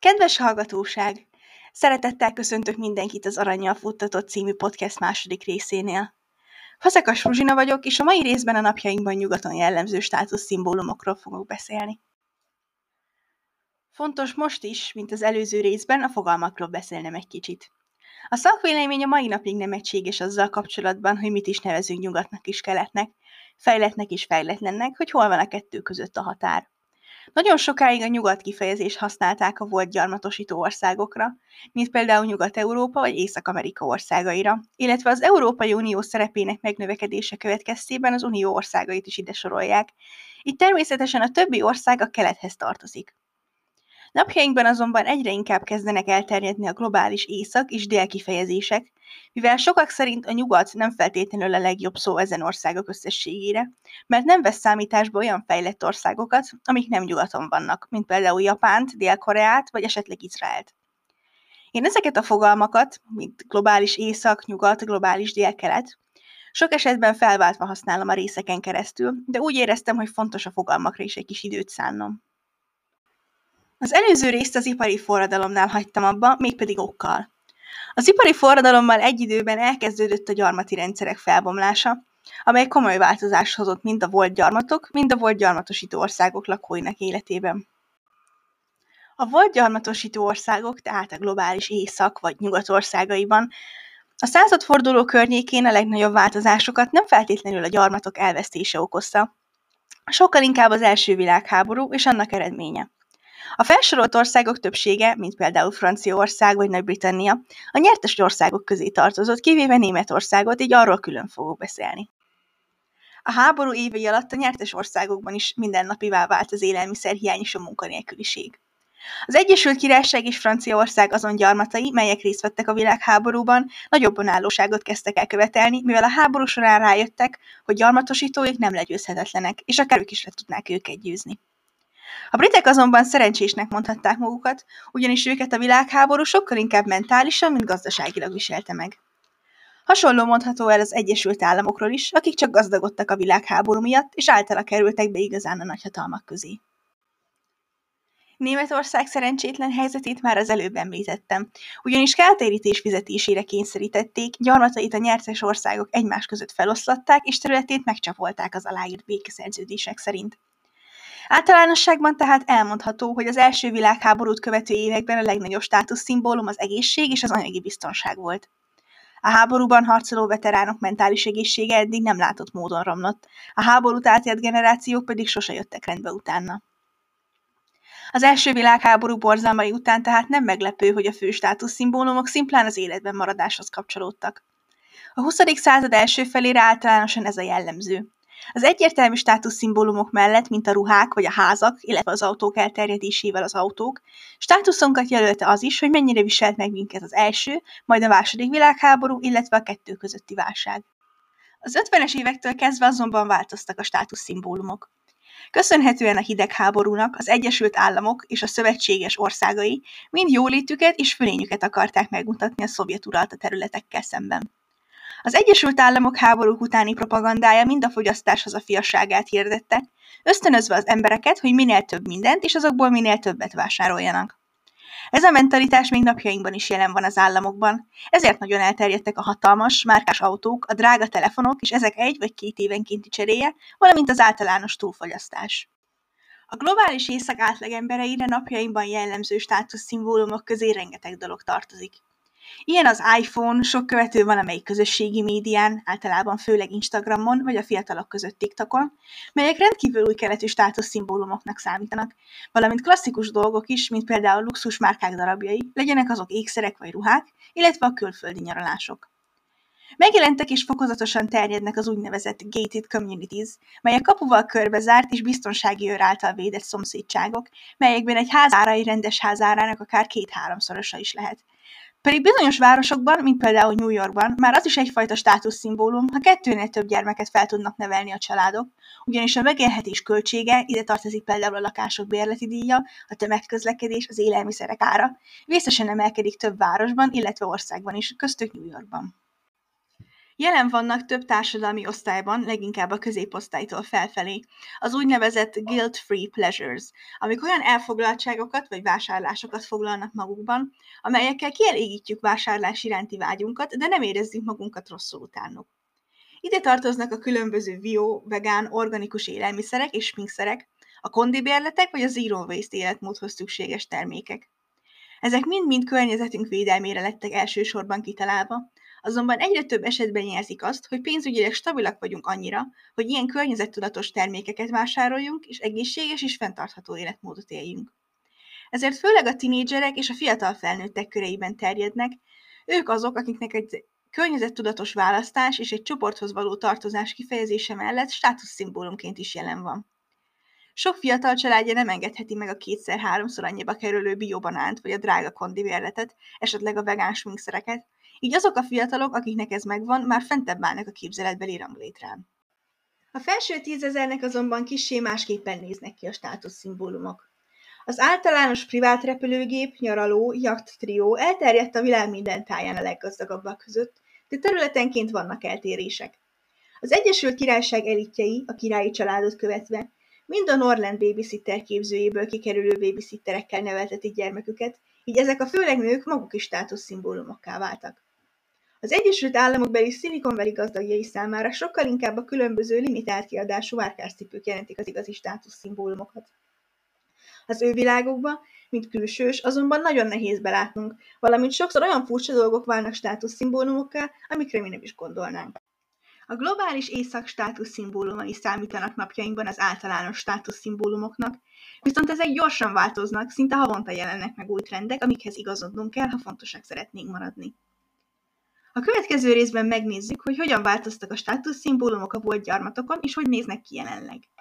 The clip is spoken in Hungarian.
Kedves hallgatóság! Szeretettel köszöntök mindenkit az Aranyjal futtatott című podcast második részénél. Fazekas Ruzsina vagyok, és a mai részben a napjainkban nyugaton jellemző státuszszimbólumokról fogok beszélni. Fontos most is, mint az előző részben, a fogalmakról beszélnem egy kicsit. A szakvélemény a mai napig nem egységes azzal kapcsolatban, hogy mit is nevezünk nyugatnak és keletnek, fejletnek és fejletlennek, hogy hol van a kettő között a határ. Nagyon sokáig a nyugat kifejezést használták a volt gyarmatosító országokra, mint például Nyugat-Európa vagy Észak-Amerika országaira, illetve az Európai Unió szerepének megnövekedése következtében az Unió országait is ide sorolják. Itt természetesen a többi ország a kelethez tartozik. Napjainkban azonban egyre inkább kezdenek elterjedni a globális észak és dél kifejezések, mivel sokak szerint a nyugat nem feltétlenül a legjobb szó ezen országok összességére, mert nem vesz számításba olyan fejlett országokat, amik nem nyugaton vannak, mint például Japánt, Dél-Koreát vagy esetleg Izraelt. Én ezeket a fogalmakat, mint globális észak, nyugat, globális dél-kelet, sok esetben felváltva használom a részeken keresztül, de úgy éreztem, hogy fontos a fogalmakra is egy kis időt szánnom. Az előző részt az ipari forradalomnál hagytam abba, mégpedig okkal. Az ipari forradalommal egy időben elkezdődött a gyarmati rendszerek felbomlása, amely komoly változást hozott mind a volt gyarmatok, mind a volt gyarmatosító országok lakóinak életében. A volt gyarmatosító országok, tehát a globális észak vagy nyugat országaiban a századforduló környékén a legnagyobb változásokat nem feltétlenül a gyarmatok elvesztése okozta, sokkal inkább az első világháború és annak eredménye. A felsorolt országok többsége, mint például Franciaország vagy Nagy-Britannia, a nyertes országok közé tartozott, kivéve Németországot, így arról külön fogok beszélni. A háború évei alatt a nyertes országokban is mindennapivá vált az élelmiszerhiány és a munkanélküliség. Az Egyesült Királyság és Franciaország azon gyarmatai, melyek részt vettek a világháborúban, nagyobb önállóságot kezdtek el követelni, mivel a háború során rájöttek, hogy gyarmatosítóik nem legyőzhetetlenek, és akár ők is le tudnák őket győzni. A britek azonban szerencsésnek mondhatták magukat, ugyanis őket a világháború sokkal inkább mentálisan, mint gazdaságilag viselte meg. Hasonló mondható el az Egyesült Államokról is, akik csak gazdagodtak a világháború miatt, és általa kerültek be igazán a nagyhatalmak közé. Németország szerencsétlen helyzetét már az előbb említettem, ugyanis kártérítés fizetésére kényszerítették, gyarmatait a nyertes országok egymás között feloszlatták, és területét megcsapolták az aláírt békeszerződések szerint. Általánosságban tehát elmondható, hogy az első világháborút követő években a legnagyobb státuszszimbólum az egészség és az anyagi biztonság volt. A háborúban harcoló veteránok mentális egészsége eddig nem látott módon romlott, a háborút átélt generációk pedig sose jöttek rendbe utána. Az első világháború borzalmai után tehát nem meglepő, hogy a fő státuszszimbólumok szimplán az életben maradáshoz kapcsolódtak. A 20. század első felére általánosan ez a jellemző. Az egyértelmű státuszszimbólumok mellett, mint a ruhák vagy a házak, illetve az autók elterjedésével az autók, státuszunkat jelölte az is, hogy mennyire viselt meg minket az első, majd a második világháború, illetve a kettő közötti válság. Az 50-es évektől kezdve azonban változtak a státuszszimbólumok. Köszönhetően a hidegháborúnak az Egyesült Államok és a szövetséges országai mind jólétüket és fölényüket akarták megmutatni a szovjet uralta területekkel szemben. Az Egyesült Államok háborúk utáni propagandája mind a fogyasztáshoz a fiasságát hirdette, ösztönözve az embereket, hogy minél több mindent és azokból minél többet vásároljanak. Ez a mentalitás még napjainkban is jelen van az államokban, ezért nagyon elterjedtek a hatalmas, márkás autók, a drága telefonok és ezek egy vagy két évenkénti cseréje, valamint az általános túlfogyasztás. A globális észak átlagembereire napjainkban jellemző státuszszimbólumok közé rengeteg dolog tartozik. Ilyen az iPhone, sok követő van amelyik közösségi médián, általában főleg Instagramon, vagy a fiatalok között TikTokon, melyek rendkívül új keletű státuszszimbólumoknak számítanak, valamint klasszikus dolgok is, mint például luxus márkák darabjai, legyenek azok ékszerek vagy ruhák, illetve a külföldi nyaralások. Megjelentek és fokozatosan terjednek az úgynevezett gated communities, melyek kapuval körbezárt és biztonsági őr által védett szomszédságok, melyekben egy házárai rendes házárának akár két-háromszorosa is lehet, pedig bizonyos városokban, mint például New Yorkban, már az is egyfajta státuszszimbólum, ha kettőnél több gyermeket fel tudnak nevelni a családok, ugyanis a megélhetés költsége, ide tartozik például a lakások bérleti díja, a tömegközlekedés, az élelmiszerek ára, vészesen emelkedik több városban, illetve országban is, köztük New Yorkban. Jelen vannak több társadalmi osztályban, leginkább a középosztálytól felfelé, az úgynevezett guilt-free pleasures, amik olyan elfoglaltságokat vagy vásárlásokat foglalnak magukban, amelyekkel kielégítjük vásárlás iránti vágyunkat, de nem érezzük magunkat rosszul utánuk. Ide tartoznak a különböző bio, vegán, organikus élelmiszerek és sminkszerek, a kondibérletek vagy a zero waste életmódhoz szükséges termékek. Ezek mind-mind környezetünk védelmére lettek elsősorban kitalálva, azonban egyre több esetben jelzik azt, hogy pénzügyileg stabilak vagyunk annyira, hogy ilyen környezettudatos termékeket vásároljunk, és egészséges és fenntartható életmódot éljünk. Ezért főleg a tinédzserek és a fiatal felnőttek köreiben terjednek, ők azok, akiknek egy környezettudatos választás és egy csoporthoz való tartozás kifejezése mellett státuszszimbólumként is jelen van. Sok fiatal családja nem engedheti meg a kétszer-háromszor annyiba kerülő biobanánt vagy a drága kondivérletet, esetleg a vegán sminkszereket, így azok a fiatalok, akiknek ez megvan, már fentebb állnak a képzeletbeli ranglétrán. A felső tízezernek azonban kissé másképpen néznek ki a státuszszimbólumok. Az általános privát repülőgép, nyaraló, jacht trió elterjedt a világ minden táján a leggazdagabbak között, de területenként vannak eltérések. Az Egyesült Királyság elitjei, a királyi családot követve, mind a Norland babysitter képzőjéből kikerülő babysitterekkel neveltetik gyermeküket, így ezek a főleg nők maguk is státuszszimbólumokká váltak. Az Egyesült Államok beli Silicon Valley gazdagjai számára sokkal inkább a különböző limitált kiadású várkáscipők jelentik az igazi státuszszimbólumokat. Az ő világukba, mint külsős, azonban nagyon nehéz belátnunk, valamint sokszor olyan furcsa dolgok válnak státuszszimbólumokká, amikre mi nem is gondolnánk. A globális éjszak státuszszimbólumai számítanak napjainkban az általános státuszszimbólumoknak, viszont ezek gyorsan változnak, szinte havonta jelennek meg új trendek, amikhez igazodnunk kell, ha fontosak szeretnénk maradni. A következő részben megnézzük, hogy hogyan változtak a státuszszimbólumok a volt gyarmatokon, és hogy néznek ki jelenleg.